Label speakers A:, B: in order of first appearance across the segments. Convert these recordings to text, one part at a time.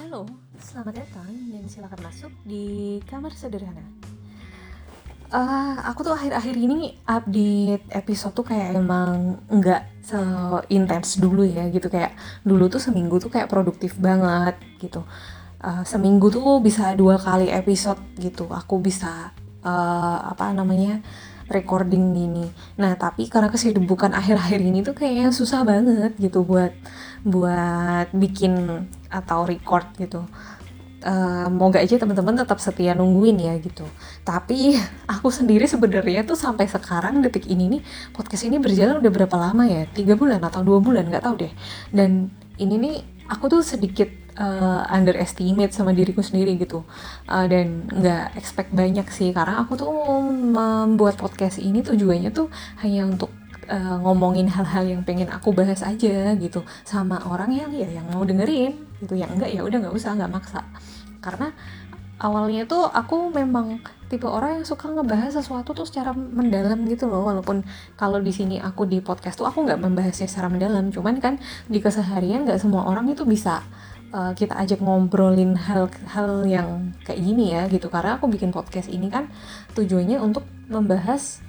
A: Halo, selamat datang dan silakan masuk di kamar sederhana. Uh, aku tuh akhir-akhir ini update episode tuh kayak emang nggak seintens dulu ya gitu kayak dulu tuh seminggu tuh kayak produktif banget gitu uh, seminggu tuh bisa dua kali episode gitu aku bisa uh, apa namanya recording gini. Nah tapi karena kesibukan akhir-akhir ini tuh kayaknya susah banget gitu buat buat bikin atau record gitu. Uh, moga aja teman-teman tetap setia nungguin ya gitu. Tapi aku sendiri sebenarnya tuh sampai sekarang detik ini nih podcast ini berjalan udah berapa lama ya? Tiga bulan atau dua bulan nggak tahu deh. Dan ini nih aku tuh sedikit uh, underestimate sama diriku sendiri gitu uh, dan nggak expect banyak sih karena aku tuh membuat podcast ini tujuannya tuh hanya untuk uh, ngomongin hal-hal yang pengen aku bahas aja gitu sama orang yang ya yang mau dengerin gitu. Yang enggak ya udah nggak usah nggak maksa. Karena awalnya tuh aku memang tipe orang yang suka ngebahas sesuatu tuh secara mendalam gitu loh. Walaupun kalau di sini aku di podcast tuh aku nggak membahasnya secara mendalam. Cuman kan di keseharian nggak semua orang itu bisa uh, kita ajak ngobrolin hal-hal yang kayak gini ya gitu. Karena aku bikin podcast ini kan tujuannya untuk membahas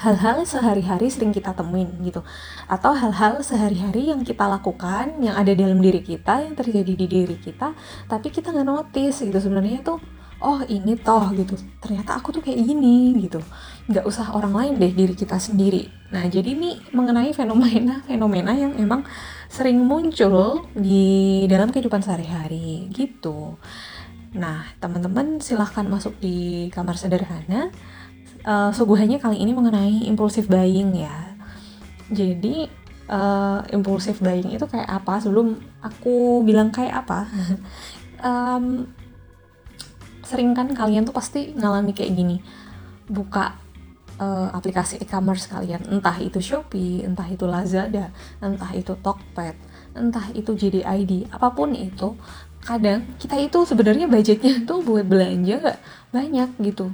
A: hal-hal sehari-hari sering kita temuin gitu. Atau hal-hal sehari-hari yang kita lakukan yang ada dalam diri kita yang terjadi di diri kita tapi kita nggak notice gitu. Sebenarnya tuh oh ini toh gitu. Ternyata aku tuh kayak gini gitu. Nggak usah orang lain deh diri kita sendiri. Nah jadi ini mengenai fenomena fenomena yang emang sering muncul di dalam kehidupan sehari-hari gitu. Nah, teman-teman silahkan masuk di kamar sederhana. Uh, suguhannya kali ini mengenai impulsif buying ya. Jadi uh, impulsif buying itu kayak apa? Sebelum aku bilang kayak apa, um, sering kan kalian tuh pasti ngalami kayak gini, buka uh, aplikasi e-commerce kalian, entah itu Shopee, entah itu Lazada, entah itu Tokped, entah itu JDID, apa pun itu, kadang kita itu sebenarnya budgetnya tuh buat belanja nggak banyak gitu,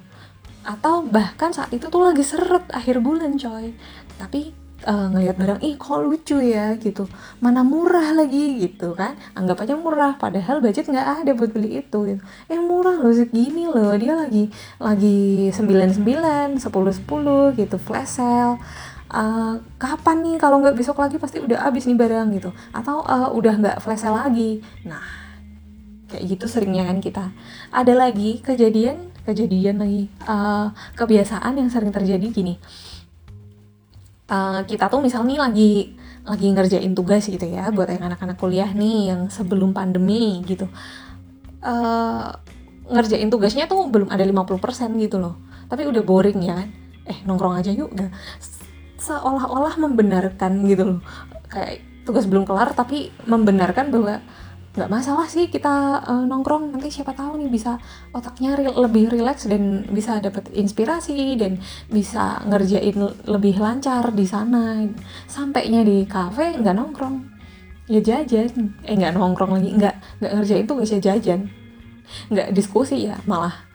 A: atau bahkan saat itu tuh lagi seret akhir bulan coy, tapi uh, ngelihat barang ih kok lucu ya gitu. Mana murah lagi gitu kan. Anggap aja murah padahal budget nggak ada buat beli itu gitu. Eh murah loh segini loh. Dia lagi lagi sembilan sembilan sepuluh sepuluh gitu flash sale. Uh, kapan nih? Kalau nggak besok lagi pasti udah habis nih barang gitu. Atau uh, udah nggak flash sale lagi. Nah kayak gitu seringnya kan kita. Ada lagi kejadian kejadian lagi. Uh, kebiasaan yang sering terjadi gini. Uh, kita tuh misalnya lagi lagi ngerjain tugas gitu ya buat yang anak-anak kuliah nih yang sebelum pandemi gitu. Uh, ngerjain tugasnya tuh belum ada 50% gitu loh. Tapi udah boring ya. Eh nongkrong aja yuk gak seolah-olah membenarkan gitu loh. Kayak tugas belum kelar tapi membenarkan bahwa nggak masalah sih kita uh, nongkrong. Nanti siapa tahu nih bisa otaknya re lebih rileks dan bisa dapat inspirasi dan bisa ngerjain lebih lancar di sana. Sampainya di kafe nggak nongkrong. Ya jajan. Eh nggak nongkrong lagi. Nggak nggak ngerjain tuh gak jajan. Nggak diskusi ya malah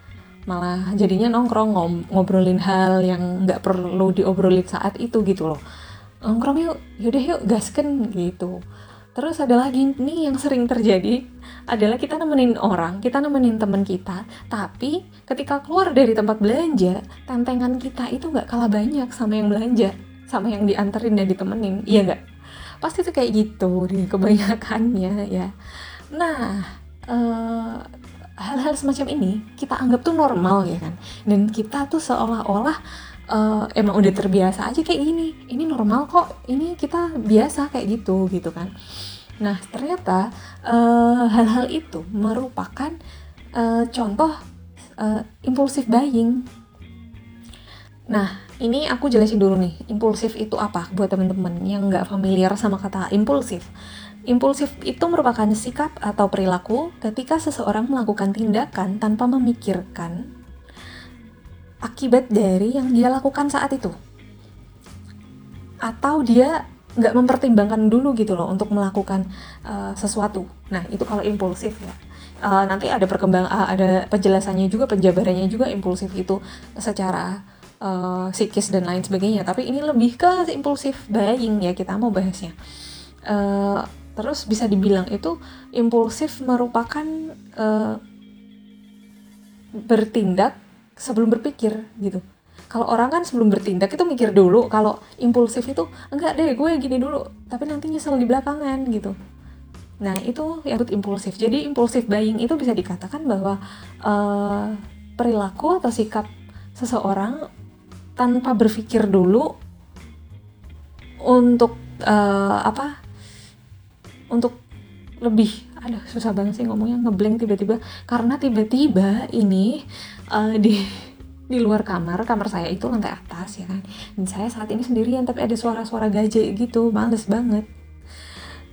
A: malah jadinya nongkrong ngobrolin hal yang nggak perlu diobrolin saat itu gitu loh. Nongkrong yuk yaudah yuk gasken gitu Terus ada lagi nih yang sering terjadi adalah kita nemenin orang, kita nemenin teman kita, tapi ketika keluar dari tempat belanja, tantangan kita itu nggak kalah banyak sama yang belanja, sama yang dianterin dan ditemenin, iya nggak? Pasti tuh kayak gitu di kebanyakannya ya. Nah, eh, hal-hal semacam ini kita anggap tuh normal ya kan, dan kita tuh seolah-olah uh, emang udah terbiasa aja kayak gini. Ini normal kok. Ini kita biasa kayak gitu gitu kan. Nah ternyata uh, hal-hal itu merupakan uh, contoh uh, impulsif buying. Nah ini aku jelasin dulu nih impulsif itu apa buat teman-teman yang nggak familiar sama kata impulsif. Impulsif itu merupakan sikap atau perilaku ketika seseorang melakukan tindakan tanpa memikirkan akibat dari yang dia lakukan saat itu. Atau dia nggak mempertimbangkan dulu gitu loh untuk melakukan uh, sesuatu. Nah itu kalau impulsif ya. Uh, nanti ada perkembang uh, ada penjelasannya juga penjabarannya juga impulsif itu secara uh, psikis dan lain sebagainya. Tapi ini lebih ke impulsif buying ya kita mau bahasnya. Uh, terus bisa dibilang itu impulsif merupakan uh, bertindak sebelum berpikir gitu. Kalau orang kan sebelum bertindak itu mikir dulu kalau impulsif itu enggak deh gue gini dulu tapi nanti nyesel di belakangan gitu. Nah itu yang impulsif. Jadi impulsif buying itu bisa dikatakan bahwa uh, perilaku atau sikap seseorang tanpa berpikir dulu untuk uh, apa untuk lebih aduh susah banget sih ngomongnya ngeblank tiba-tiba. Karena tiba-tiba ini uh, di di luar kamar kamar saya itu lantai atas ya kan? Dan saya saat ini sendirian tapi ada suara-suara gajah gitu males banget.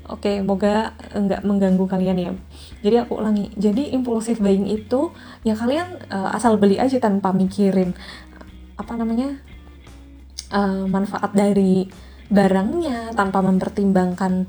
A: Oke moga nggak mengganggu kalian ya. Jadi aku ulangi jadi impulsif buying itu ya kalian uh, asal beli aja tanpa mikirin apa namanya uh, manfaat dari barangnya tanpa mempertimbangkan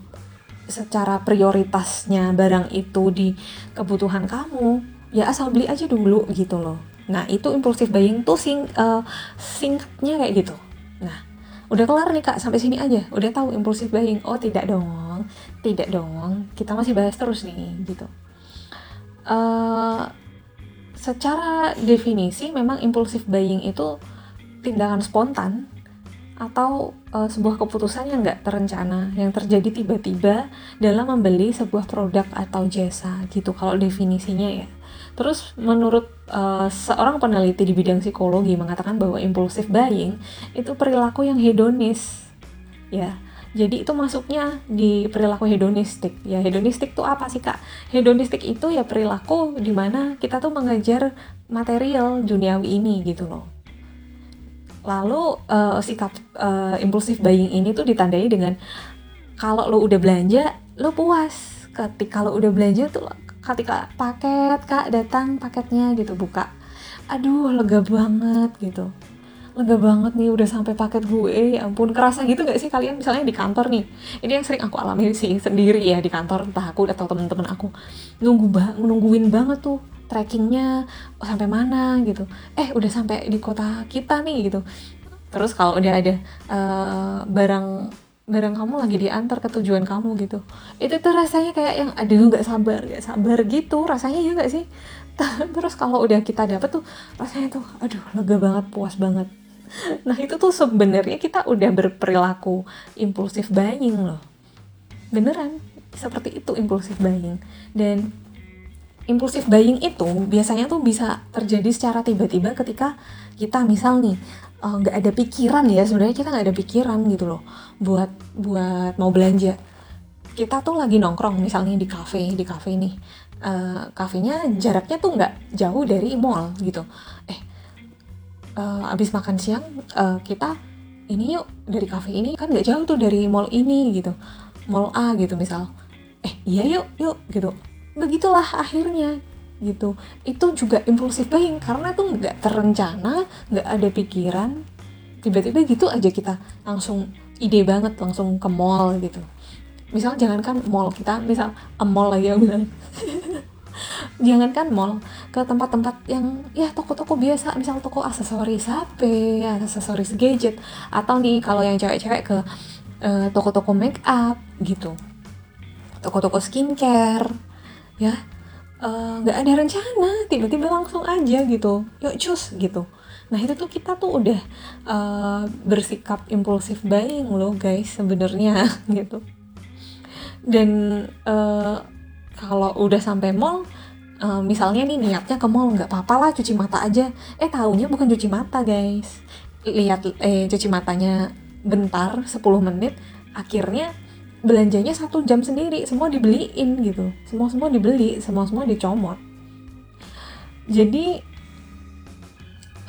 A: secara prioritasnya barang itu di kebutuhan kamu ya asal beli aja dulu gitu loh. Nah itu impulsif buying tuh sing uh, singkatnya kayak gitu. Nah udah kelar nih kak sampai sini aja. Udah tahu impulsif buying. Oh tidak dong. Tidak dong. Kita masih bahas terus nih gitu. Uh, secara definisi memang impulsif buying itu tindakan spontan atau uh, sebuah keputusan yang nggak terencana yang terjadi tiba-tiba dalam membeli sebuah produk atau jasa gitu kalau definisinya ya. Terus menurut uh, seorang peneliti di bidang psikologi mengatakan bahwa impulsif buying itu perilaku yang hedonis ya. Jadi itu masuknya di perilaku hedonistik ya. Hedonistik tuh apa sih kak? Hedonistik itu ya perilaku di mana kita tuh mengejar material duniawi ini gitu loh Lalu uh, sikap uh, impulsif buying ini tuh ditandai dengan kalau lo udah belanja, lo puas. Ketika lo udah belanja tuh ketika paket kak datang paketnya gitu buka, aduh lega banget gitu. Lega banget nih udah sampai paket gue ya ampun. Kerasa gitu gak sih kalian? Misalnya di kantor nih ini yang sering aku alami sih sendiri ya di kantor. Entah aku atau temen-temen aku. Nunggu ba nungguin banget tuh trackingnya oh, sampai mana? gitu. Eh udah sampai di kota kita nih gitu. Terus kalau udah ada uh, barang barang kamu lagi diantar ke tujuan kamu gitu. Itu tuh rasanya kayak yang aduh nggak sabar nggak sabar gitu. Rasanya ya nggak sih? Terus kalau udah kita dapet tuh rasanya tuh aduh lega banget puas banget. Nah itu tuh sebenarnya kita udah berperilaku impulsif buying loh. Beneran seperti itu impulsif buying. Dan impulsif buying itu biasanya tuh bisa terjadi secara tiba-tiba ketika kita misal nih eh, nggak uh, ada pikiran ya sebenarnya kita nggak ada pikiran gitu loh buat buat mau belanja. Kita tuh lagi nongkrong misalnya di kafe di kafe nih uh, kafenya jaraknya tuh nggak jauh dari mall gitu. Eh uh, abis makan siang uh, kita ini yuk dari kafe ini kan nggak jauh tuh dari mall ini gitu mall A gitu misal. Eh iya yuk yuk gitu begitulah akhirnya gitu. Itu juga impulsif buying karena tuh nggak terencana nggak ada pikiran. Tiba-tiba gitu aja kita langsung ide banget langsung ke mall gitu. Misal jangankan mall kita misal a mall lagi yang bilang jangankan mall ke tempat-tempat yang ya toko-toko biasa misal toko aksesoris HP aksesoris gadget atau nih kalau yang cewek-cewek ke uh, toko-toko make up gitu. Toko-toko skincare ya eh, nggak uh, ada rencana tiba-tiba langsung aja gitu. Yuk cus gitu. Nah itu tuh kita tuh udah uh, bersikap impulsif buying loh guys sebenarnya gitu. Dan uh, kalau udah sampai mall uh, misalnya nih niatnya ke mall nggak apa-apa lah cuci mata aja. Eh tahunya bukan cuci mata guys. Lihat eh cuci matanya bentar 10 menit akhirnya belanjanya satu jam sendiri semua dibeliin gitu. Semua semua dibeli semua semua dicomot. Jadi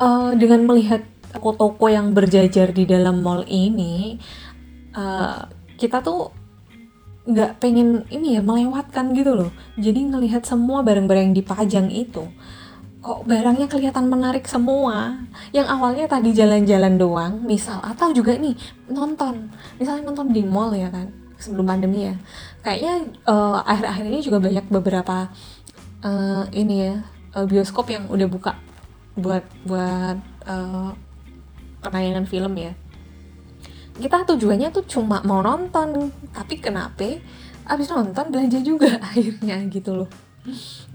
A: uh, dengan melihat toko-toko yang berjajar di dalam mall ini uh, kita tuh nggak pengen ini ya melewatkan gitu loh. Jadi ngelihat semua barang-barang yang dipajang itu kok barangnya kelihatan menarik semua? Yang awalnya tadi jalan-jalan doang misal atau juga nih nonton. Misalnya nonton di mall ya kan sebelum pandemi ya. Kayaknya uh, akhir-akhir ini juga banyak beberapa uh, ini ya uh, bioskop yang udah buka buat buat uh, penayangan film ya. Kita tujuannya tuh cuma mau nonton tapi kenapa abis nonton belanja juga akhirnya gitu loh.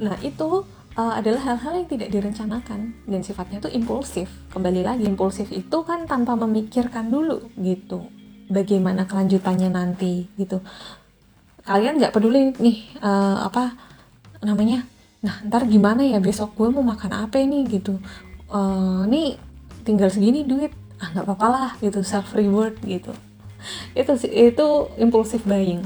A: Nah itu uh, adalah hal-hal yang tidak direncanakan dan sifatnya tuh impulsif. Kembali lagi impulsif itu kan tanpa memikirkan dulu gitu bagaimana kelanjutannya nanti gitu. Kalian nggak peduli nih uh, apa namanya nah ntar gimana ya besok gue mau makan apa ini gitu. Uh, nih tinggal segini duit ah nggak apa-apa lah gitu self reward gitu. Itu itu impulsif buying.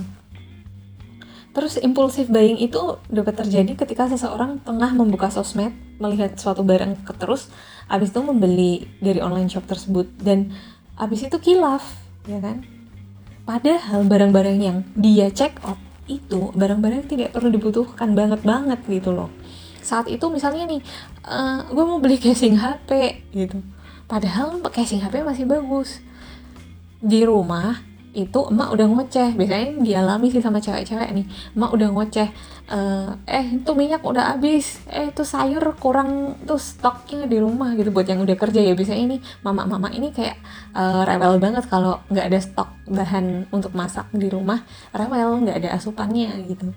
A: Terus impulsif buying itu dapat terjadi ketika seseorang tengah membuka sosmed melihat suatu barang terus abis itu membeli dari online shop tersebut. Dan abis itu kilaf ya kan? Padahal barang-barang yang dia check out itu barang-barang tidak perlu dibutuhkan banget banget gitu loh. Saat itu misalnya nih uh, eh, gue mau beli casing HP gitu. Padahal casing HP masih bagus. Di rumah itu emak udah ngoceh. Biasanya dialami sih sama cewek-cewek nih. Emak udah ngoceh uh, eh itu minyak udah habis. Eh itu sayur kurang tuh stoknya di rumah gitu. Buat yang udah kerja ya. Biasanya ini mama-mama ini kayak uh, rewel banget kalau nggak ada stok bahan untuk masak di rumah. Rewel nggak ada asupannya gitu.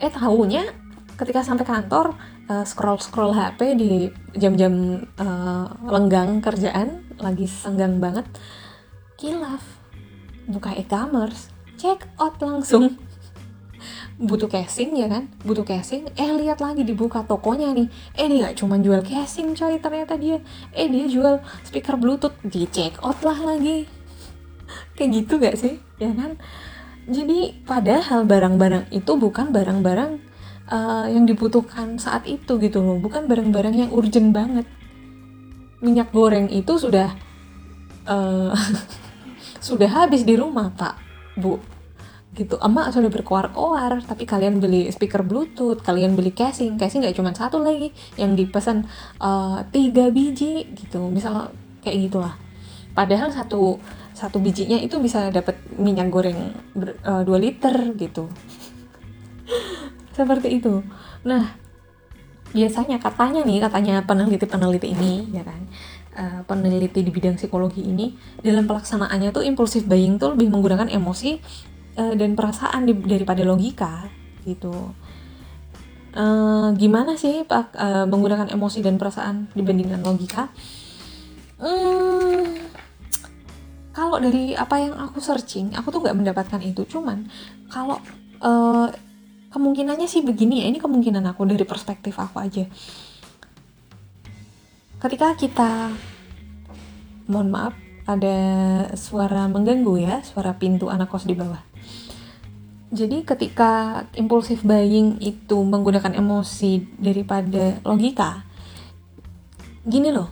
A: Eh tahunya ketika sampai kantor uh, scroll scroll HP di jam-jam uh, lenggang kerjaan lagi senggang banget kilaf buka e-commerce check out langsung. Butuh casing ya kan? Butuh casing. Eh lihat lagi dibuka tokonya nih. Eh dia gak cuma jual casing coy ternyata dia. Eh dia jual speaker bluetooth. Di check out lah lagi. Kayak gitu gak sih? Ya kan? Jadi padahal barang-barang itu bukan barang-barang uh, yang dibutuhkan saat itu gitu loh. Bukan barang-barang yang urgent banget. Minyak goreng itu sudah uh, sudah habis di rumah pak. Bu gitu. Emak sudah berkoar-koar tapi kalian beli speaker bluetooth kalian beli casing. Casing nggak cuma satu lagi yang dipesan uh, tiga biji gitu. Misal kayak gitulah. Padahal satu satu bijinya itu bisa dapat minyak goreng ber, uh, 2 liter gitu. Seperti itu. Nah biasanya katanya nih katanya peneliti-peneliti ini ya kan uh, peneliti di bidang psikologi ini dalam pelaksanaannya tuh impulsif buying tuh lebih menggunakan emosi uh, dan perasaan di, daripada logika gitu. Uh, gimana sih pak uh, menggunakan emosi dan perasaan dibandingkan logika? Hmm, kalau dari apa yang aku searching aku tuh nggak mendapatkan itu. Cuman kalau uh, kemungkinannya sih begini ya ini kemungkinan aku dari perspektif aku aja ketika kita mohon maaf ada suara mengganggu ya suara pintu anak kos di bawah. Jadi ketika impulsif buying itu menggunakan emosi daripada logika gini loh.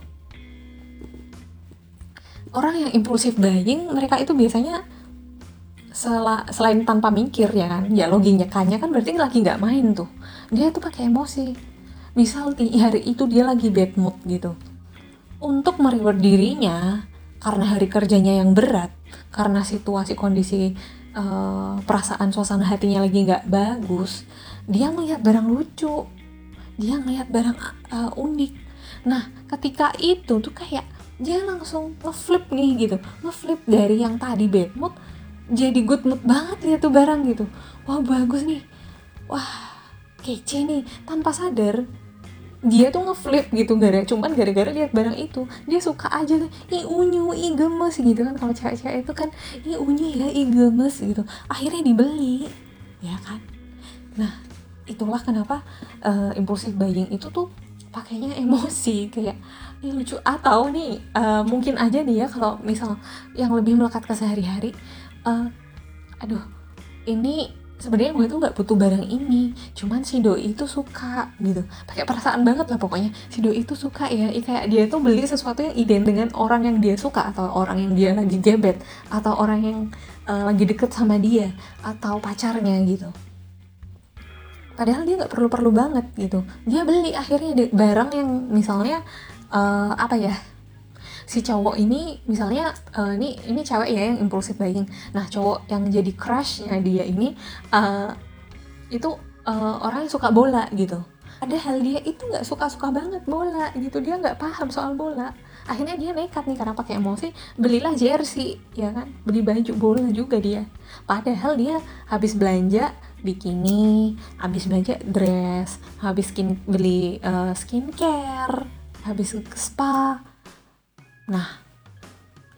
A: Orang yang impulsif buying mereka itu biasanya sel selain tanpa mikir ya kan ya logikanya kan berarti lagi nggak main tuh. Dia tuh pakai emosi misal hari itu dia lagi bad mood gitu. Untuk mereward dirinya karena hari kerjanya yang berat karena situasi kondisi uh, perasaan suasana hatinya lagi nggak bagus dia ngelihat barang lucu. Dia ngelihat barang uh, unik. Nah ketika itu tuh kayak dia langsung ngeflip nih gitu. Ngeflip dari yang tadi bad mood jadi good mood banget lihat tuh barang gitu. Wah bagus nih. Wah kece nih. Tanpa sadar dia tuh ngeflip gitu gara cuman gara-gara lihat barang itu dia suka aja tuh ih unyu ih gemes gitu kan. Kalau cewek-cewek itu kan ih unyu ya ih gemes gitu. Akhirnya dibeli ya kan. Nah itulah kenapa uh, impulsif buying itu tuh pakainya emosi kayak ini lucu atau nih uh, mungkin aja nih ya kalau misal yang lebih melekat ke sehari-hari uh, aduh ini sebenarnya gue tuh nggak butuh barang ini cuman si doi itu suka gitu. Pakai perasaan banget lah pokoknya. Si doi itu suka ya kayak dia tuh beli sesuatu yang ident dengan orang yang dia suka atau orang yang dia lagi gebet atau orang yang uh, lagi deket sama dia atau pacarnya gitu. Padahal dia nggak perlu-perlu banget gitu. Dia beli akhirnya barang yang misalnya uh, apa ya si cowok ini misalnya uh, ini ini cewek ya yang impulsif buying nah cowok yang jadi crushnya dia ini uh, itu uh, orang yang suka bola gitu. Padahal dia itu nggak suka-suka banget bola gitu. Dia nggak paham soal bola. Akhirnya dia nekat nih karena pakai emosi belilah jersey ya kan? Beli baju bola juga dia. Padahal dia habis belanja bikini habis belanja dress habis skin beli uh, skincare habis ke spa nah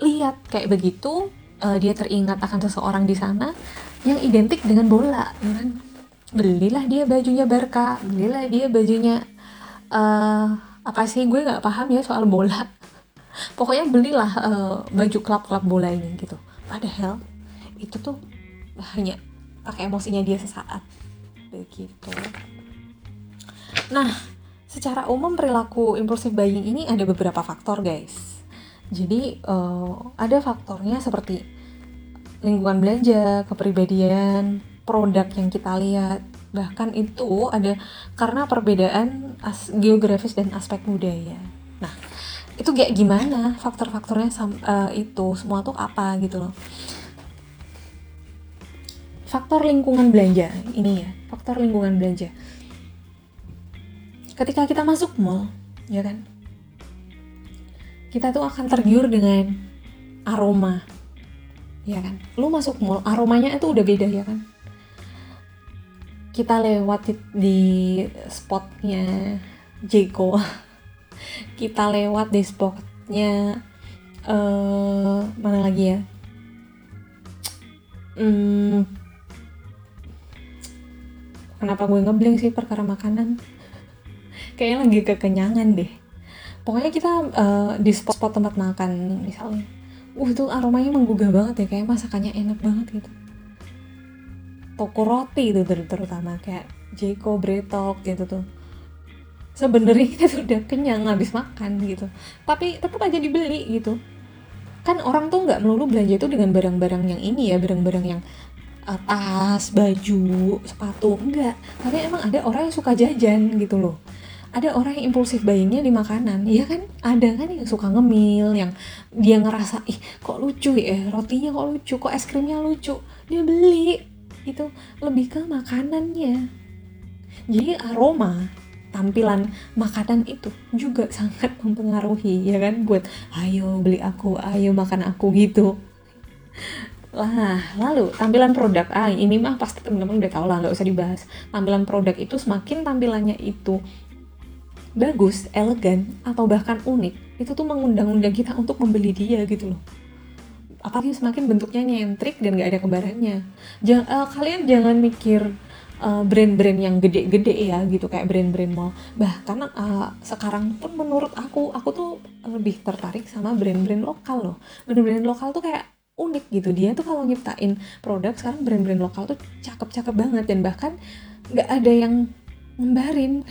A: lihat kayak begitu uh, dia teringat akan seseorang di sana yang identik dengan bola ya kan? Belilah dia bajunya Barca belilah dia bajunya uh, apa sih gue nggak paham ya soal bola. Pokoknya belilah uh, baju klub-klub bola ini gitu. Padahal itu tuh hanya pakai emosinya dia sesaat. Begitu. Nah secara umum perilaku impulsif buying ini ada beberapa faktor guys jadi uh, ada faktornya seperti lingkungan belanja, kepribadian, produk yang kita lihat. Bahkan itu ada karena perbedaan as geografis dan aspek budaya. Nah, itu kayak gimana faktor-faktornya uh, itu semua tuh apa gitu loh. Faktor lingkungan belanja ini ya, faktor lingkungan belanja. Ketika kita masuk mall, ya kan, kita tuh akan tergiur dengan aroma. Ya kan? Lu masuk mall aromanya itu udah beda ya kan? Kita lewat di spotnya Jeko. Kita lewat di spotnya uh, mana lagi ya? Hmm, kenapa gue ngeblank sih perkara makanan? Kayaknya lagi kekenyangan deh pokoknya kita uh, di spot-spot tempat makan misalnya. Uh itu aromanya menggugah banget ya kayak masakannya enak banget gitu. Toko roti itu ter terutama kayak Jeko Bretok gitu tuh. Sebenarnya kita tuh udah kenyang habis makan gitu. Tapi tetap aja dibeli gitu. Kan orang tuh nggak melulu belanja itu dengan barang-barang yang ini ya barang-barang yang uh, tas baju sepatu enggak. Tapi emang ada orang yang suka jajan gitu loh ada orang yang impulsif buyingnya di makanan. Iya kan? Ada kan yang suka ngemil yang dia ngerasa ih kok lucu ya? Rotinya kok lucu? Kok es krimnya lucu? Dia beli itu lebih ke makanannya. Jadi aroma tampilan makanan itu juga sangat mempengaruhi ya kan? Buat ayo beli aku ayo makan aku gitu. Lah lalu tampilan produk. Ah ini mah pasti teman-teman udah tahu lah nggak usah dibahas. Tampilan produk itu semakin tampilannya itu bagus, elegan, atau bahkan unik, itu tuh mengundang-undang kita untuk membeli dia gitu loh. Apalagi semakin bentuknya nyentrik dan gak ada kembarannya. Jang, uh, kalian jangan mikir eh, brand-brand yang gede-gede ya gitu kayak brand-brand mall. Bahkan uh, sekarang pun menurut aku, aku tuh lebih tertarik sama brand-brand lokal loh. Brand-brand lokal tuh kayak unik gitu dia tuh kalau nyiptain produk sekarang brand-brand lokal tuh cakep-cakep banget dan bahkan nggak ada yang ngembarin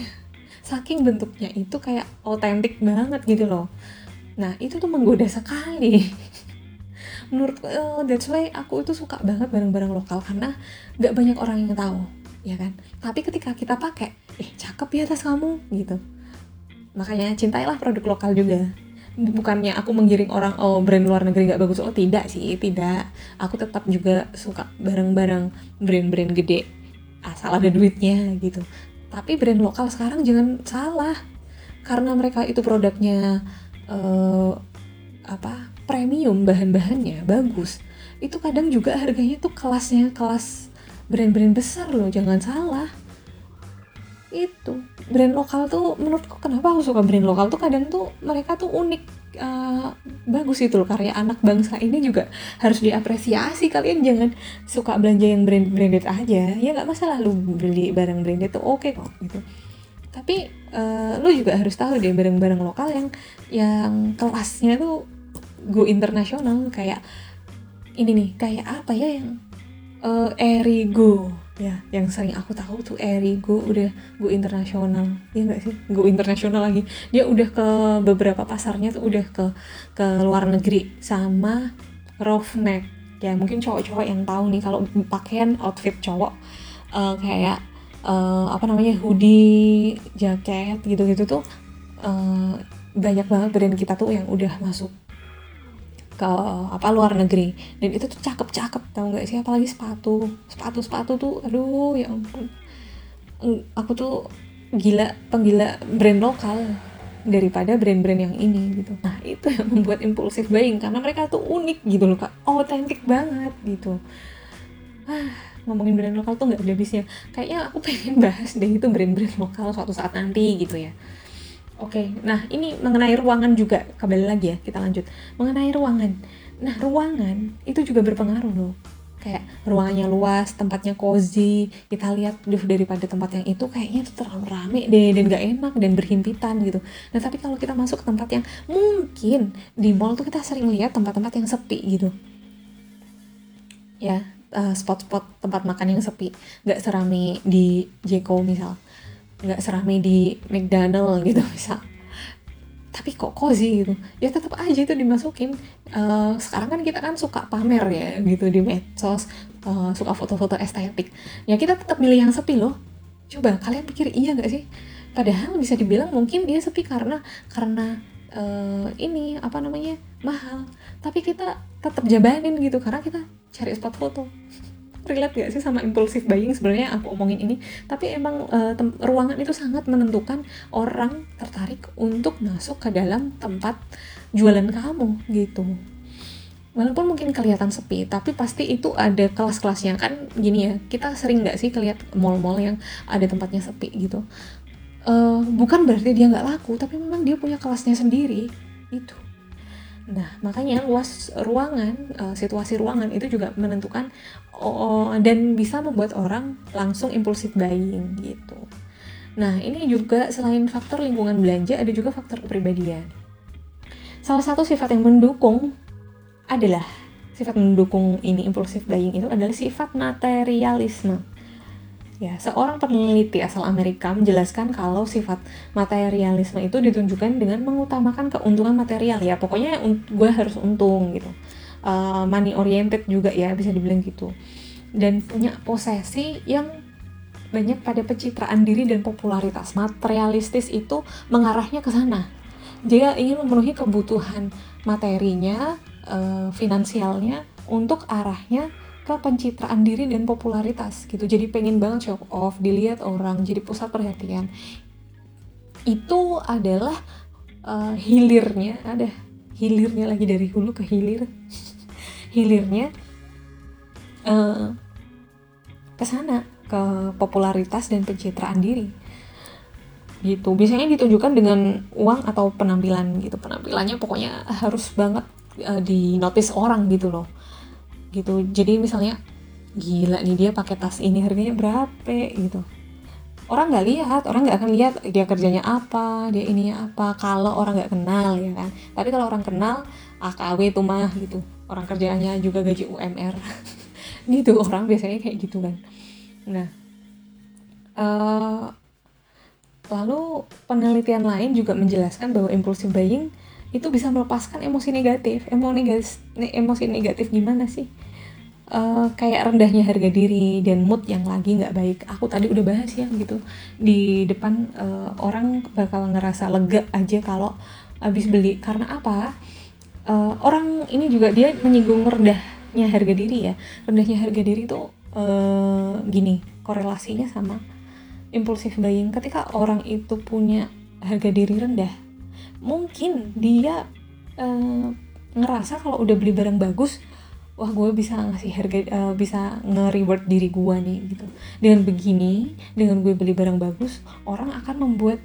A: saking bentuknya itu kayak otentik banget gitu loh. Nah itu tuh menggoda sekali. Menurut uh, that's why aku itu suka banget barang-barang lokal karena gak banyak orang yang tahu ya kan? Tapi ketika kita pakai eh cakep ya tas kamu gitu. Makanya cintailah produk lokal juga. Bukannya aku menggiring orang oh brand luar negeri gak bagus. Oh tidak sih tidak. Aku tetap juga suka barang-barang brand-brand gede asal ada duitnya gitu tapi brand lokal sekarang jangan salah. Karena mereka itu produknya uh, apa premium bahan-bahannya bagus. Itu kadang juga harganya tuh kelasnya kelas brand-brand besar loh jangan salah itu. Brand lokal tuh menurutku kenapa aku suka brand lokal tuh kadang tuh mereka tuh unik uh, bagus itu loh. Karya anak bangsa ini juga harus diapresiasi. Kalian jangan suka belanja yang brand branded aja. Ya nggak masalah lu beli barang branded tuh oke okay kok gitu. Tapi uh, lu juga harus tahu deh barang-barang lokal yang yang kelasnya tuh go internasional. Kayak ini nih kayak apa ya yang uh, Erigo ya yang sering aku tahu tuh Eri gue udah gue internasional. Ya nggak sih? Gue internasional lagi. Dia udah ke beberapa pasarnya tuh udah ke ke luar negeri sama roughneck ya mungkin cowok-cowok yang tahu nih kalau pakaian outfit cowok uh, kayak uh, apa namanya hoodie jaket gitu-gitu tuh uh, banyak banget brand kita tuh yang udah masuk ke apa luar negeri dan itu tuh cakep-cakep tau gak sih apalagi sepatu sepatu sepatu tuh aduh ya ampun aku tuh gila penggila brand lokal daripada brand-brand yang ini gitu. Nah itu yang membuat impulsif buying karena mereka tuh unik gitu loh kak, otentik banget gitu. Ah, ngomongin brand lokal tuh nggak ada habisnya. Kayaknya aku pengen bahas deh itu brand-brand lokal suatu saat nanti gitu ya. Oke, nah ini mengenai ruangan juga kembali lagi ya kita lanjut mengenai ruangan. Nah ruangan itu juga berpengaruh loh kayak ruangannya luas, tempatnya cozy, kita lihat duh daripada tempat yang itu kayaknya itu terlalu rame deh dan gak enak dan berhimpitan gitu. Nah tapi kalau kita masuk ke tempat yang mungkin di mall tuh kita sering lihat tempat-tempat yang sepi gitu. Ya, uh, spot-spot tempat makan yang sepi, gak serame di Jeko misal, gak serame di McDonald gitu misal tapi kok cozy gitu. Ya tetap aja itu dimasukin. Uh, sekarang kan kita kan suka pamer ya gitu di medsos. Uh, suka foto-foto estetik. Ya kita tetap milih yang sepi loh. Coba kalian pikir iya gak sih? Padahal bisa dibilang mungkin dia sepi karena karena uh, ini apa namanya mahal. Tapi kita tetap jabanin gitu karena kita cari spot foto relate gak sih sama impulsif buying? Sebenarnya aku omongin ini tapi emang uh, ruangan itu sangat menentukan orang tertarik untuk masuk ke dalam tempat jualan kamu gitu. Walaupun mungkin kelihatan sepi tapi pasti itu ada kelas-kelasnya. Kan gini ya kita sering nggak sih kelihat mall-mall yang ada tempatnya sepi gitu? Uh, bukan berarti dia nggak laku tapi memang dia punya kelasnya sendiri itu Nah, makanya luas ruangan, uh, situasi ruangan itu juga menentukan oh, dan bisa membuat orang langsung impulsif buying gitu. Nah, ini juga selain faktor lingkungan belanja, ada juga faktor kepribadian. Salah satu sifat yang mendukung adalah sifat mendukung ini impulsif buying itu adalah sifat materialisme. Ya, seorang peneliti asal Amerika menjelaskan kalau sifat materialisme itu ditunjukkan dengan mengutamakan keuntungan material ya. Pokoknya gue harus untung gitu. Uh, money oriented juga ya bisa dibilang gitu. Dan punya posesi yang banyak pada pencitraan diri dan popularitas. Materialistis itu mengarahnya ke sana. Dia ingin memenuhi kebutuhan materinya, uh, finansialnya untuk arahnya ke pencitraan diri dan popularitas gitu. Jadi pengen banget show off dilihat orang jadi pusat perhatian. Itu adalah uh, hilirnya ada hilirnya lagi dari hulu ke hilir. Hilirnya uh, ke sana ke popularitas dan pencitraan diri. Gitu. Biasanya ditunjukkan dengan uang atau penampilan gitu. Penampilannya pokoknya harus banget uh, di notice orang gitu loh gitu. Jadi misalnya gila nih dia pakai tas ini harganya berapa? gitu. Orang nggak lihat orang nggak akan lihat dia kerjanya apa dia ininya apa kalau orang nggak kenal ya kan. Tapi kalau orang kenal AKW itu mah gitu. Orang kerjanya juga gaji UMR gitu orang biasanya kayak gitu kan. Nah uh, lalu penelitian lain juga menjelaskan bahwa impulsive buying itu bisa melepaskan emosi negatif. Emosi negatif emosi negatif gimana sih uh, kayak rendahnya harga diri dan mood yang lagi nggak baik. Aku tadi udah bahas ya gitu. Di depan uh, orang bakal ngerasa lega aja kalau habis beli. Karena apa? Uh, orang ini juga dia menyinggung rendahnya harga diri ya. Rendahnya harga diri tuh uh, gini korelasinya sama impulsif buying. Ketika orang itu punya harga diri rendah mungkin dia uh, ngerasa kalau udah beli barang bagus wah gue bisa ngasih harga uh, bisa nge-reward diri gue nih gitu. Dengan begini dengan gue beli barang bagus orang akan membuat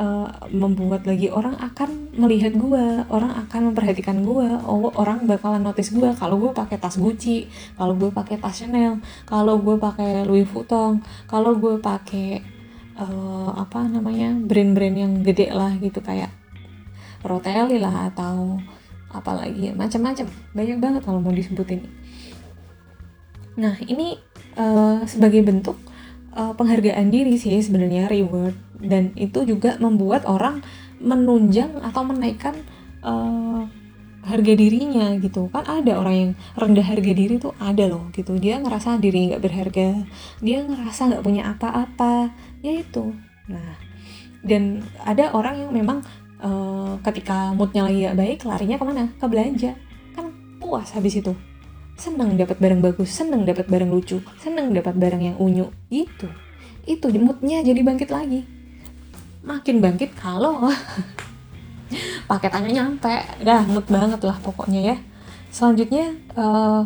A: uh, membuat lagi orang akan melihat gue orang akan memperhatikan gue oh orang bakalan notice gue kalau gue pakai tas Gucci kalau gue pakai tas Chanel kalau gue pakai Louis Vuitton kalau gue pakai uh, apa namanya brand-brand yang gede lah gitu. Kayak roteli lah atau apalagi macam-macam. Banyak banget kalau mau disebutin. Nah ini uh, sebagai bentuk uh, penghargaan diri sih sebenarnya reward. Dan itu juga membuat orang menunjang atau menaikkan uh, harga dirinya gitu. Kan ada orang yang rendah harga diri tuh ada loh gitu. Dia ngerasa diri nggak berharga. Dia ngerasa nggak punya apa-apa. Ya itu. Nah dan ada orang yang memang uh, ketika moodnya lagi gak baik larinya ke mana? Ke belanja. Kan puas habis itu. Seneng dapat barang bagus seneng dapat barang lucu seneng dapat barang yang unyu. Gitu itu moodnya jadi bangkit lagi. Makin bangkit kalau paketannya nyampe. Dah mood banget lah pokoknya ya. Selanjutnya uh,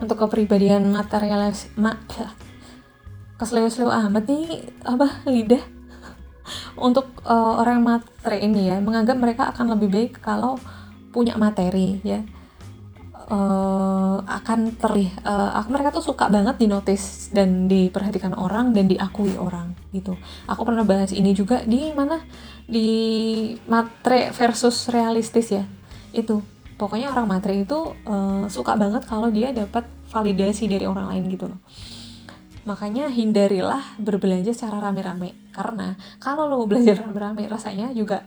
A: untuk kepribadian materialis mak keselew-selew amat nih apa lidah untuk uh, orang materi ini ya menganggap mereka akan lebih baik kalau punya materi ya. Uh, akan terlihat uh, mereka tuh suka banget dinotis dan diperhatikan orang dan diakui orang gitu. Aku pernah bahas ini juga di mana? Di matre versus realistis ya. Itu pokoknya orang matre itu uh, suka banget kalau dia dapat validasi dari orang lain gitu loh. Makanya hindarilah berbelanja secara rame-rame karena kalau lo belanja rame-rame rasanya juga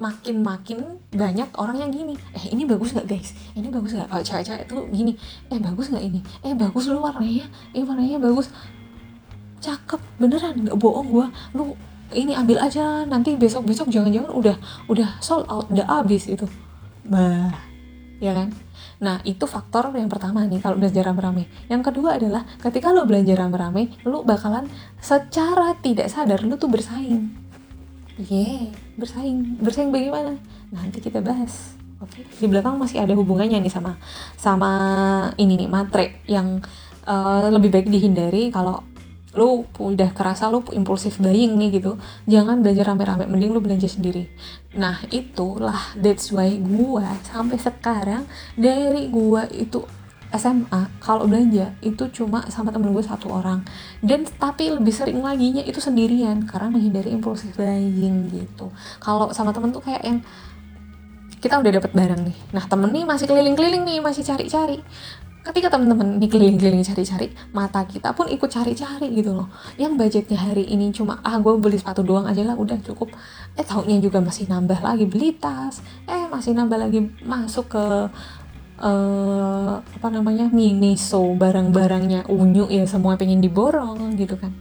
A: makin-makin banyak orang yang gini. Eh ini bagus nggak guys? Ini bagus nggak? Oh, cewek-cewek itu gini eh bagus nggak ini? Eh bagus lu warnanya eh warnanya bagus. Cakep beneran nggak bohong gua. Lu ini ambil aja nanti besok besok jangan-jangan udah udah sold out udah habis itu bah. Ya kan nah itu faktor yang pertama nih kalau belanja rame-rame. Yang kedua adalah ketika lo belanja rame-rame lo bakalan secara tidak sadar lo tuh bersaing. Yeah bersaing. Bersaing bagaimana? Nanti kita bahas. Oke. Okay. di belakang masih ada hubungannya nih sama sama ini nih matre yang uh, lebih baik dihindari kalau lu udah kerasa lu impulsif buying nih gitu jangan belanja rame-rame mending lu belanja sendiri. Nah itulah that's why gua sampai sekarang dari gua itu SMA kalau belanja itu cuma sama temen gue satu orang. Dan tapi lebih sering lagi nya itu sendirian karena menghindari impulsif buying gitu. Kalau sama temen tuh kayak yang kita udah dapat barang nih. Nah temen nih masih keliling-keliling nih masih cari-cari ketika temen-temen nih keliling-keliling cari-cari mata kita pun ikut cari-cari gitu loh. Yang budgetnya hari ini cuma ah gue beli sepatu doang aja lah udah cukup. Eh tahunnya juga masih nambah lagi beli tas. Eh masih nambah lagi masuk ke uh, apa namanya miniso barang-barangnya unyu ya semua pengen diborong gitu kan.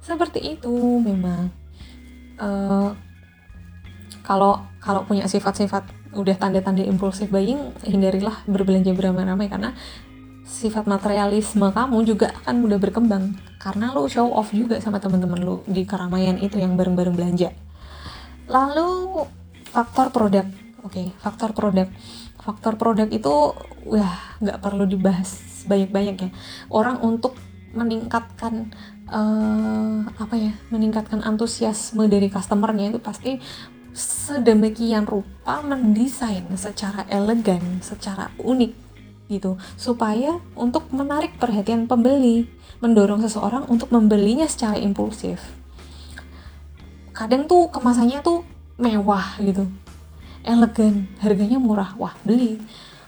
A: Seperti itu memang. Uh, kalau kalau punya sifat-sifat udah tanda-tanda impulsif buying hindarilah berbelanja beramai-ramai karena sifat materialisme kamu juga akan mudah berkembang karena lo show off juga sama teman-teman lo di keramaian itu yang bareng-bareng belanja. Lalu faktor produk, oke, okay, faktor produk. Faktor produk itu, wah nggak perlu dibahas banyak-banyak ya. Orang untuk meningkatkan uh, apa ya, meningkatkan antusiasme dari customernya itu pasti sedemikian rupa mendesain secara elegan, secara unik gitu. Supaya untuk menarik perhatian pembeli mendorong seseorang untuk membelinya secara impulsif. Kadang tuh kemasannya tuh mewah gitu. Elegan harganya murah. Wah beli.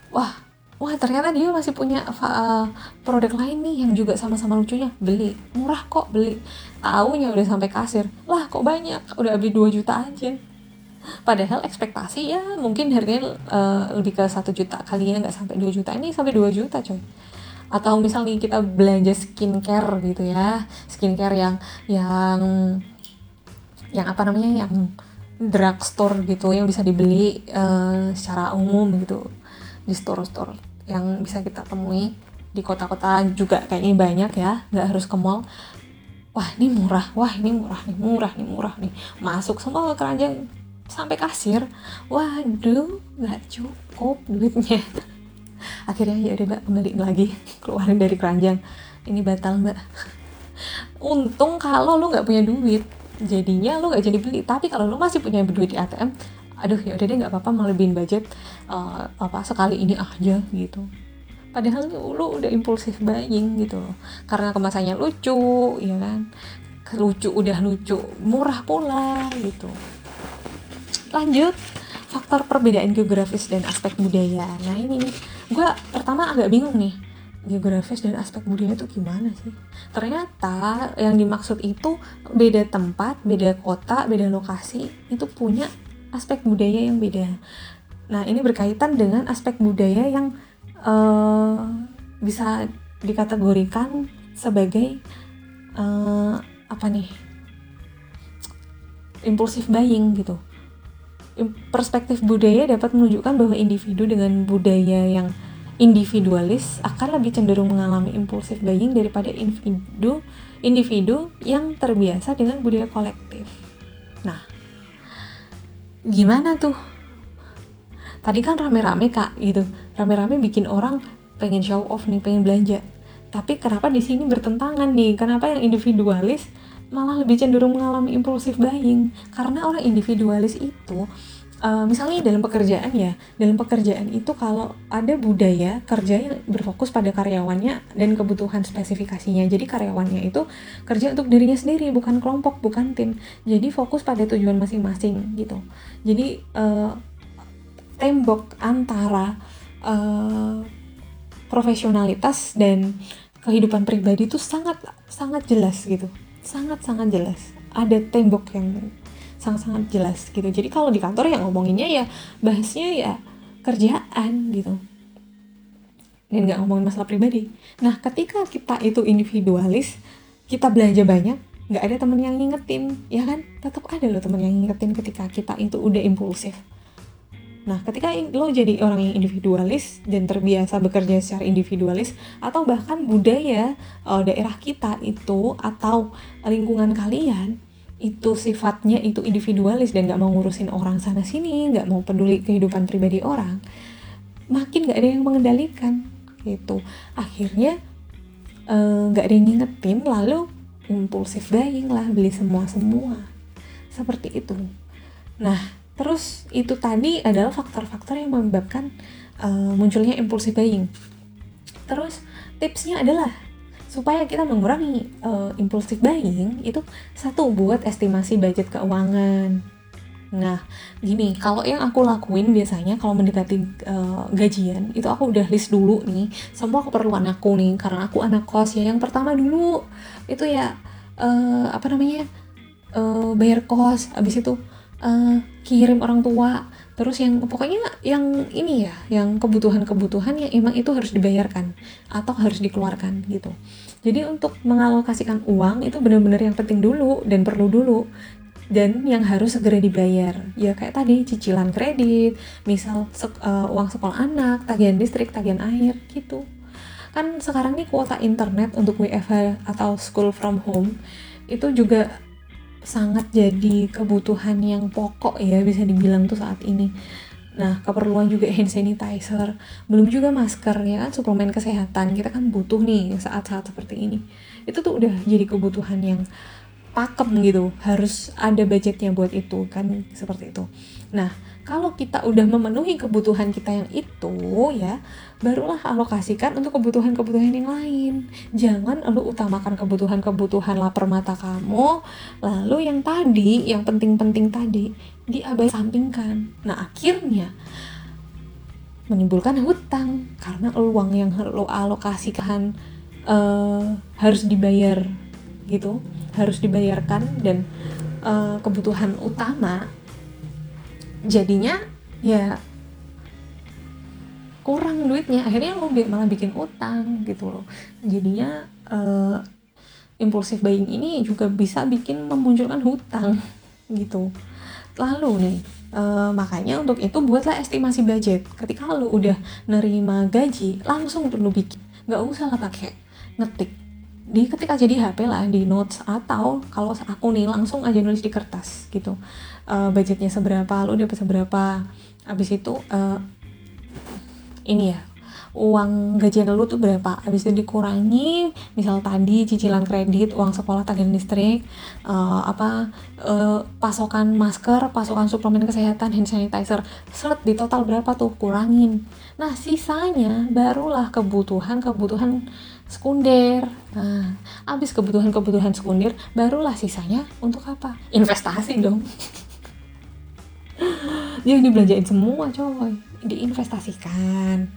A: Wah wah ternyata dia masih punya uh, produk lain nih yang juga sama-sama lucunya. Beli. Murah kok beli. Taunya udah sampai kasir. Lah kok banyak? Udah beli 2 juta aja padahal ekspektasi ya mungkin harganya uh, lebih ke satu juta kali ya nggak sampai 2 juta. Ini sampai 2 juta coy. Atau misalnya kita belanja skincare gitu ya skincare yang yang yang apa namanya yang drugstore gitu yang bisa dibeli uh, secara umum gitu di store-store yang bisa kita temui di kota-kota juga kayaknya banyak ya nggak harus ke mall. Wah ini murah wah ini murah nih murah nih murah nih. Masuk semua ke keranjang sampai kasir. Waduh nggak cukup duitnya. Akhirnya ya udah mbak kembali lagi. Keluarin dari keranjang. Ini batal mbak. Untung kalau lu nggak punya duit. Jadinya lu nggak jadi beli. Tapi kalau lu masih punya duit di ATM aduh ya udah deh nggak apa-apa melebihin budget uh, apa sekali ini aja gitu. Padahal lu udah impulsif buying gitu loh. Karena kemasannya lucu ya kan? Lucu udah lucu murah pula gitu lanjut. Faktor perbedaan geografis dan aspek budaya. Nah ini nih. Gue pertama agak bingung nih geografis dan aspek budaya itu gimana sih? Ternyata yang dimaksud itu beda tempat beda kota beda lokasi itu punya aspek budaya yang beda. Nah ini berkaitan dengan aspek budaya yang uh, bisa dikategorikan sebagai uh, apa nih? Impulsif buying gitu perspektif budaya dapat menunjukkan bahwa individu dengan budaya yang individualis akan lebih cenderung mengalami impulsif buying daripada individu individu yang terbiasa dengan budaya kolektif. Nah, gimana tuh? Tadi kan rame-rame kak gitu, rame-rame bikin orang pengen show off nih, pengen belanja. Tapi kenapa di sini bertentangan nih? Kenapa yang individualis malah lebih cenderung mengalami impulsif buying? Karena orang individualis itu uh, misalnya dalam pekerjaan ya dalam pekerjaan itu kalau ada budaya kerja yang berfokus pada karyawannya dan kebutuhan spesifikasinya. Jadi karyawannya itu kerja untuk dirinya sendiri bukan kelompok bukan tim. Jadi fokus pada tujuan masing-masing gitu. Jadi uh, tembok antara uh, profesionalitas dan kehidupan pribadi itu sangat sangat jelas gitu sangat sangat jelas. Ada tembok yang sangat-sangat jelas gitu. Jadi kalau di kantor ya ngomonginnya ya bahasnya ya kerjaan gitu. Dan nggak ngomongin masalah pribadi. Nah ketika kita itu individualis kita belanja banyak nggak ada temen yang ngingetin ya kan? Tetap ada loh temen yang ngingetin ketika kita itu udah impulsif Nah, ketika lo jadi orang yang individualis dan terbiasa bekerja secara individualis atau bahkan budaya uh, daerah kita itu atau lingkungan kalian itu sifatnya itu individualis dan nggak mau ngurusin orang sana sini nggak mau peduli kehidupan pribadi orang makin nggak ada yang mengendalikan gitu. Akhirnya eh, nggak uh, ada yang ngingetin lalu impulsif buying lah beli semua semua seperti itu. Nah terus itu tadi adalah faktor-faktor yang menyebabkan uh, munculnya impulsif buying terus tipsnya adalah supaya kita mengurangi uh, impulsif buying itu satu buat estimasi budget keuangan Nah, gini, kalau yang aku lakuin biasanya kalau mendekati uh, gajian, itu aku udah list dulu nih semua keperluan aku nih, karena aku anak kos ya. Yang pertama dulu itu ya uh, apa namanya uh, bayar kos, abis itu uh, kirim orang tua, terus yang pokoknya yang ini ya yang kebutuhan-kebutuhan yang emang itu harus dibayarkan atau harus dikeluarkan gitu. Jadi untuk mengalokasikan uang itu benar-benar yang penting dulu dan perlu dulu dan yang harus segera dibayar. Ya kayak tadi cicilan kredit misal sek, uh, uang sekolah anak tagihan listrik tagihan air gitu. Kan sekarang nih kuota internet untuk WFH atau school from home itu juga sangat jadi kebutuhan yang pokok ya bisa dibilang tuh saat ini Nah, keperluan juga hand sanitizer, belum juga masker ya kan suplemen kesehatan. Kita kan butuh nih saat-saat seperti ini. Itu tuh udah jadi kebutuhan yang pakem gitu. Harus ada budgetnya buat itu kan seperti itu. Nah, kalau kita udah memenuhi kebutuhan kita yang itu ya barulah alokasikan untuk kebutuhan-kebutuhan yang lain. Jangan lu utamakan kebutuhan-kebutuhan lapar mata kamu lalu yang tadi yang penting-penting tadi diabaikan sampingkan nah akhirnya menimbulkan hutang karena uang yang lo alokasikan uh, harus dibayar gitu. Harus dibayarkan dan uh, kebutuhan utama jadinya ya kurang duitnya. Akhirnya lo malah bikin utang gitu loh. Jadinya uh, impulsif buying ini juga bisa bikin memunculkan hutang gitu. Lalu nih uh, makanya untuk itu buatlah estimasi budget. Ketika lo udah nerima gaji langsung perlu bikin. Nggak usah lah pakai ngetik. Di ketika jadi HP lah di notes atau kalau aku nih langsung aja nulis di kertas gitu. Uh, budgetnya seberapa lu dapat seberapa. Habis itu uh, ini ya uang gajian lu tuh berapa habis itu dikurangi misal tadi cicilan kredit uang sekolah tagihan listrik uh, apa uh, pasokan masker pasokan suplemen kesehatan hand sanitizer seret di total berapa tuh kurangin nah sisanya barulah kebutuhan kebutuhan sekunder. Nah, habis kebutuhan-kebutuhan sekunder, barulah sisanya untuk apa? Investasi dong. Dia dibelanjain semua coy, diinvestasikan.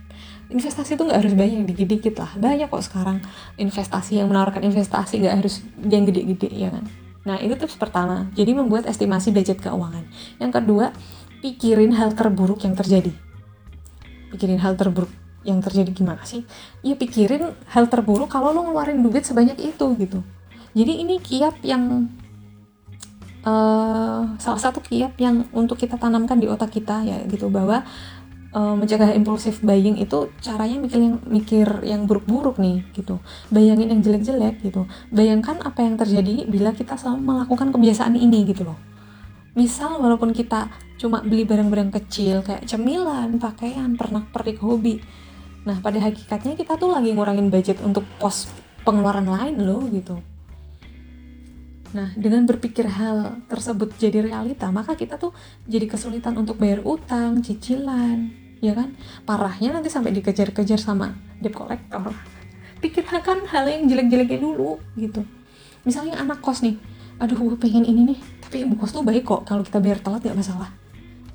A: Investasi itu nggak harus banyak, dikit-dikit lah. Banyak kok sekarang investasi yang menawarkan investasi nggak harus yang gede-gede ya kan. Nah itu tips pertama, jadi membuat estimasi budget keuangan. Yang kedua, pikirin hal terburuk yang terjadi. Pikirin hal terburuk yang terjadi gimana sih ya pikirin hal terburuk kalau lo ngeluarin duit sebanyak itu gitu jadi ini kiat yang uh, salah satu kiat yang untuk kita tanamkan di otak kita ya gitu bahwa uh, mencegah impulsif buying itu caranya mikir yang mikir yang buruk-buruk nih gitu. Bayangin yang jelek-jelek gitu. Bayangkan apa yang terjadi bila kita selalu melakukan kebiasaan ini gitu loh. Misal walaupun kita cuma beli barang-barang kecil kayak cemilan pakaian pernak-pernik hobi. Nah pada hakikatnya kita tuh lagi ngurangin budget untuk pos pengeluaran lain loh gitu. Nah, dengan berpikir hal tersebut jadi realita, maka kita tuh jadi kesulitan untuk bayar utang, cicilan, ya kan? Parahnya nanti sampai dikejar-kejar sama debt collector. Pikirkan hal yang jelek-jeleknya dulu gitu. Misalnya anak kos nih aduh gue pengen ini nih. Tapi ibu kos tuh baik kok kalau kita bayar telat gak masalah.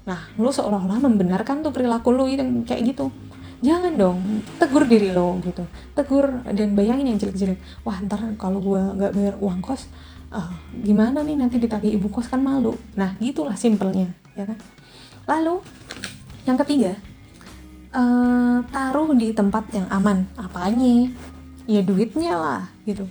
A: Nah lu seolah-olah membenarkan tuh perilaku lu yang kayak gitu. Jangan dong tegur diri lo gitu. Tegur dan bayangin yang jelek-jelek. Wah ntar kalau gue nggak bayar uang kos uh, gimana nih nanti ditagih ibu kos kan malu. Nah gitulah simpelnya ya kan? Lalu yang ketiga uh, taruh di tempat yang aman apanya ya duitnya lah gitu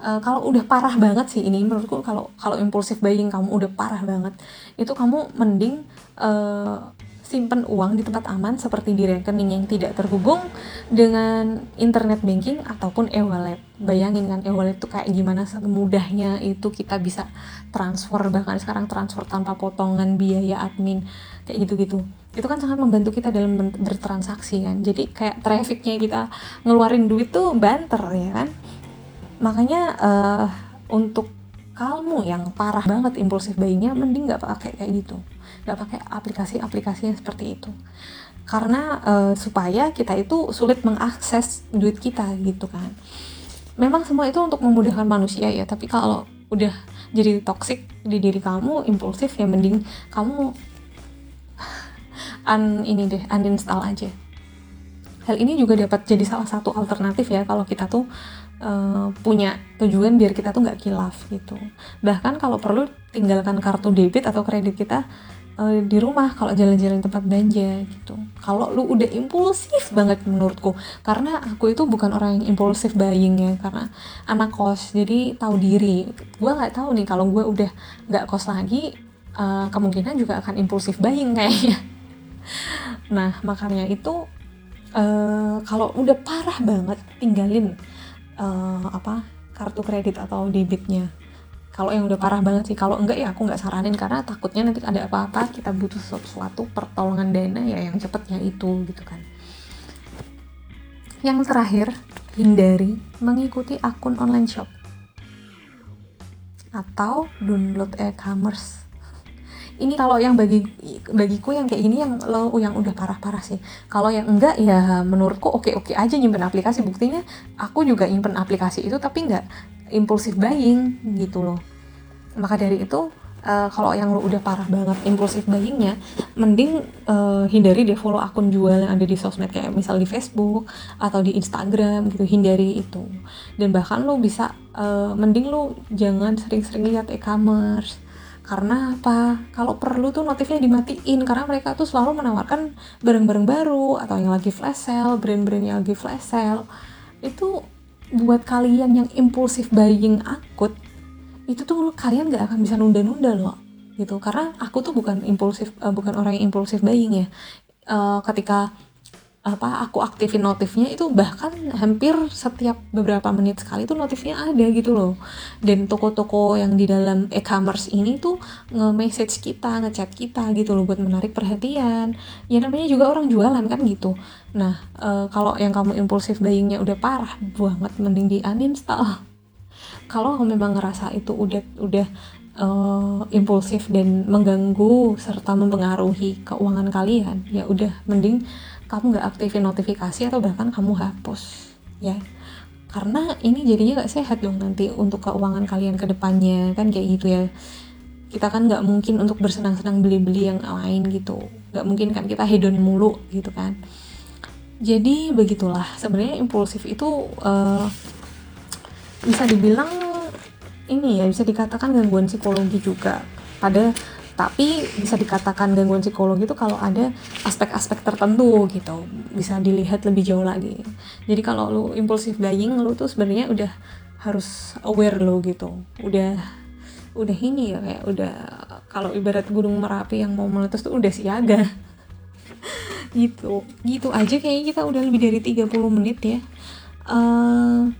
A: uh, kalau udah parah banget sih ini menurutku kalau kalau impulsif buying kamu udah parah banget itu kamu mending uh, simpen uang di tempat aman seperti di rekening yang tidak terhubung dengan internet banking ataupun e-wallet. Bayangin kan e-wallet itu kayak gimana semudahnya itu kita bisa transfer bahkan sekarang transfer tanpa potongan biaya admin kayak gitu-gitu. Itu kan sangat membantu kita dalam bertransaksi kan. Jadi kayak trafficnya kita ngeluarin duit tuh banter ya kan. Makanya uh, untuk kamu yang parah banget impulsif bayinya mending nggak pakai kayak gitu nggak pakai aplikasi-aplikasi yang seperti itu karena uh, supaya kita itu sulit mengakses duit kita gitu kan memang semua itu untuk memudahkan manusia ya tapi kalau udah jadi toxic di diri kamu impulsif ya mending kamu un ini deh uninstall aja hal ini juga dapat jadi salah satu alternatif ya kalau kita tuh uh, punya tujuan biar kita tuh nggak kilaf gitu bahkan kalau perlu tinggalkan kartu debit atau kredit kita uh, di rumah kalau jalan-jalan tempat belanja gitu. Kalau lu udah impulsif banget menurutku, karena aku itu bukan orang yang impulsif buying ya, karena anak kos, jadi tahu diri. Gue nggak tahu nih kalau gue udah nggak kos lagi, uh, kemungkinan juga akan impulsif buying kayaknya. Nah makanya itu uh, kalau udah parah banget tinggalin uh, apa kartu kredit atau debitnya. Kalau yang udah parah banget sih kalau enggak ya aku nggak saranin karena takutnya nanti ada apa-apa kita butuh sesuatu pertolongan dana ya yang cepetnya itu gitu kan. Yang terakhir hindari mengikuti akun online shop atau download e-commerce ini kalau yang bagi bagiku yang kayak ini yang lo yang udah parah-parah sih. Kalau yang enggak ya menurutku oke-oke aja nyimpen aplikasi. Buktinya aku juga nyimpen aplikasi itu tapi enggak impulsif buying gitu loh. Maka dari itu uh, kalau yang lo udah parah banget impulsif buyingnya mending uh, hindari deh follow akun jual yang ada di sosmed kayak misal di Facebook atau di Instagram gitu. Hindari itu. Dan bahkan lo bisa uh, mending lo jangan sering-sering lihat e-commerce karena apa? Kalau perlu tuh notifnya dimatiin karena mereka tuh selalu menawarkan barang-barang baru atau yang lagi flash sale, brand-brand yang lagi flash sale. Itu buat kalian yang impulsif buying akut itu tuh kalian gak akan bisa nunda-nunda loh gitu karena aku tuh bukan impulsif uh, bukan orang yang impulsif buying ya uh, ketika apa aku aktifin notifnya itu bahkan hampir setiap beberapa menit sekali tuh notifnya ada gitu loh. Dan toko-toko yang di dalam e-commerce ini tuh nge-message kita, ngechat kita gitu loh buat menarik perhatian. Ya namanya juga orang jualan kan gitu. Nah e, kalau yang kamu impulsif buyingnya udah parah banget mending di uninstall kalau memang ngerasa itu udah udah uh, impulsif dan mengganggu serta mempengaruhi keuangan kalian ya udah mending kamu nggak aktifin notifikasi atau bahkan kamu hapus ya. Karena ini jadinya gak sehat dong nanti untuk keuangan kalian ke depannya kan kayak gitu ya. Kita kan nggak mungkin untuk bersenang-senang beli-beli yang lain gitu. Nggak mungkin kan kita hedon mulu gitu kan. Jadi begitulah. Sebenarnya impulsif itu uh, bisa dibilang ini ya bisa dikatakan gangguan psikologi juga. Pada tapi bisa dikatakan gangguan psikologi itu kalau ada aspek-aspek tertentu gitu bisa dilihat lebih jauh lagi. Jadi kalau lu impulsif buying lu tuh sebenarnya udah harus aware lo gitu. Udah udah ini ya kayak udah kalau ibarat gunung merapi yang mau meletus tuh udah siaga. Gitu. Gitu aja kayaknya kita udah lebih dari 30 menit ya. Uh,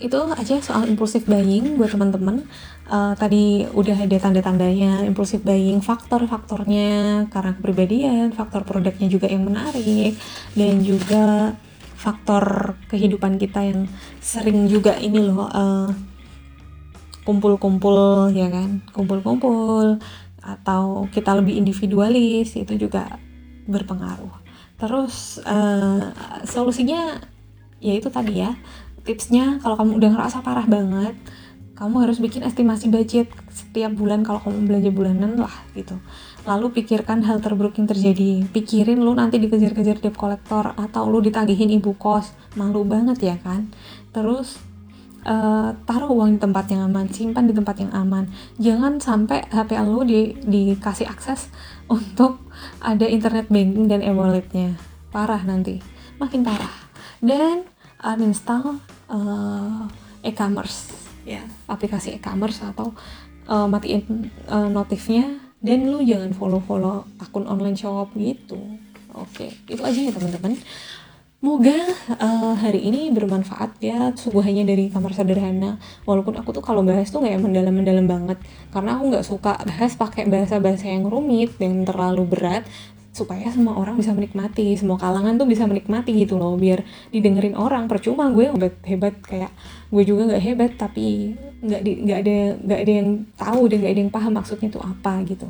A: itu aja soal impulsif buying buat teman-teman uh, tadi udah ada tanda-tandanya impulsif buying faktor-faktornya karena kepribadian faktor produknya juga yang menarik dan juga faktor kehidupan kita yang sering juga ini loh uh, kumpul-kumpul ya kan? Kumpul-kumpul atau kita lebih individualis itu juga berpengaruh. Terus uh, solusinya ya itu tadi ya tipsnya kalau kamu udah ngerasa parah banget kamu harus bikin estimasi budget setiap bulan kalau kamu belanja bulanan lah gitu. Lalu pikirkan hal terburuk yang terjadi. Pikirin lu nanti dikejar-kejar debt collector atau lu ditagihin ibu kos. Malu banget ya kan? Terus uh, taruh uang di tempat yang aman simpan di tempat yang aman. Jangan sampai HP lu di dikasih akses untuk ada internet banking dan e-walletnya. Parah nanti. Makin parah. Dan uninstall uh, e-commerce ya. aplikasi e-commerce atau uh, matiin uh, notifnya dan lu jangan follow-follow akun online shop gitu. Oke okay. itu aja ya teman-teman. Semoga uh, hari ini bermanfaat ya hanya dari kamar sederhana. Walaupun aku tuh kalau bahas tuh nggak mendalam-mendalam banget karena aku nggak suka bahas pakai bahasa-bahasa yang rumit dan terlalu berat supaya semua orang bisa menikmati semua kalangan tuh bisa menikmati gitu loh biar didengerin orang. Percuma gue hebat hebat kayak gue juga nggak hebat tapi nggak nggak ada nggak ada yang tahu dan nggak ada yang paham maksudnya itu apa gitu.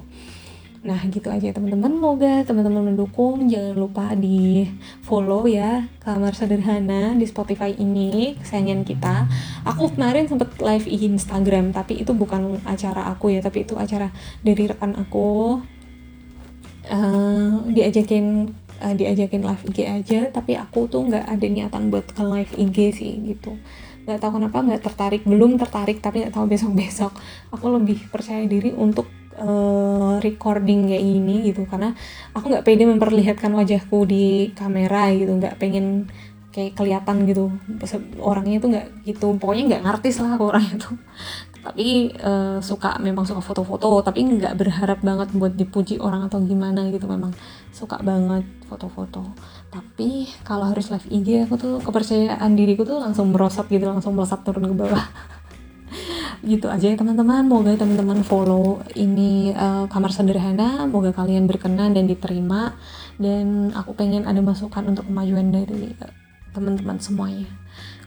A: Nah gitu aja teman-teman. Semoga teman-teman mendukung. Jangan lupa di follow ya kamar sederhana di Spotify ini kesayangan kita. Aku kemarin sempet live Instagram tapi itu bukan acara aku ya tapi itu acara dari rekan aku. Uh, diajakin uh, diajakin live IG aja tapi aku tuh nggak ada niatan buat ke live IG sih gitu nggak tahu kenapa nggak tertarik belum tertarik tapi nggak tahu besok besok aku lebih percaya diri untuk uh, recording kayak ini gitu. Karena aku nggak pede memperlihatkan wajahku di kamera gitu. Nggak pengen kayak kelihatan gitu. Orangnya itu nggak gitu. Pokoknya nggak ngartis lah aku orang itu tapi uh, suka memang suka foto-foto. Tapi nggak berharap banget buat dipuji orang atau gimana gitu. Memang suka banget foto-foto tapi kalau harus live IG aku tuh kepercayaan diriku tuh langsung merosot gitu langsung merosot turun ke bawah. Gitu aja ya teman-teman. Moga teman-teman follow ini uh, kamar sederhana. Moga kalian berkenan dan diterima. Dan aku pengen ada masukan untuk kemajuan dari uh, teman-teman semuanya.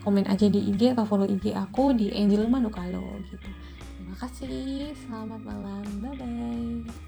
A: Komen aja di IG atau follow IG aku di Angel Manukalo gitu. Terima kasih. Selamat malam. Bye bye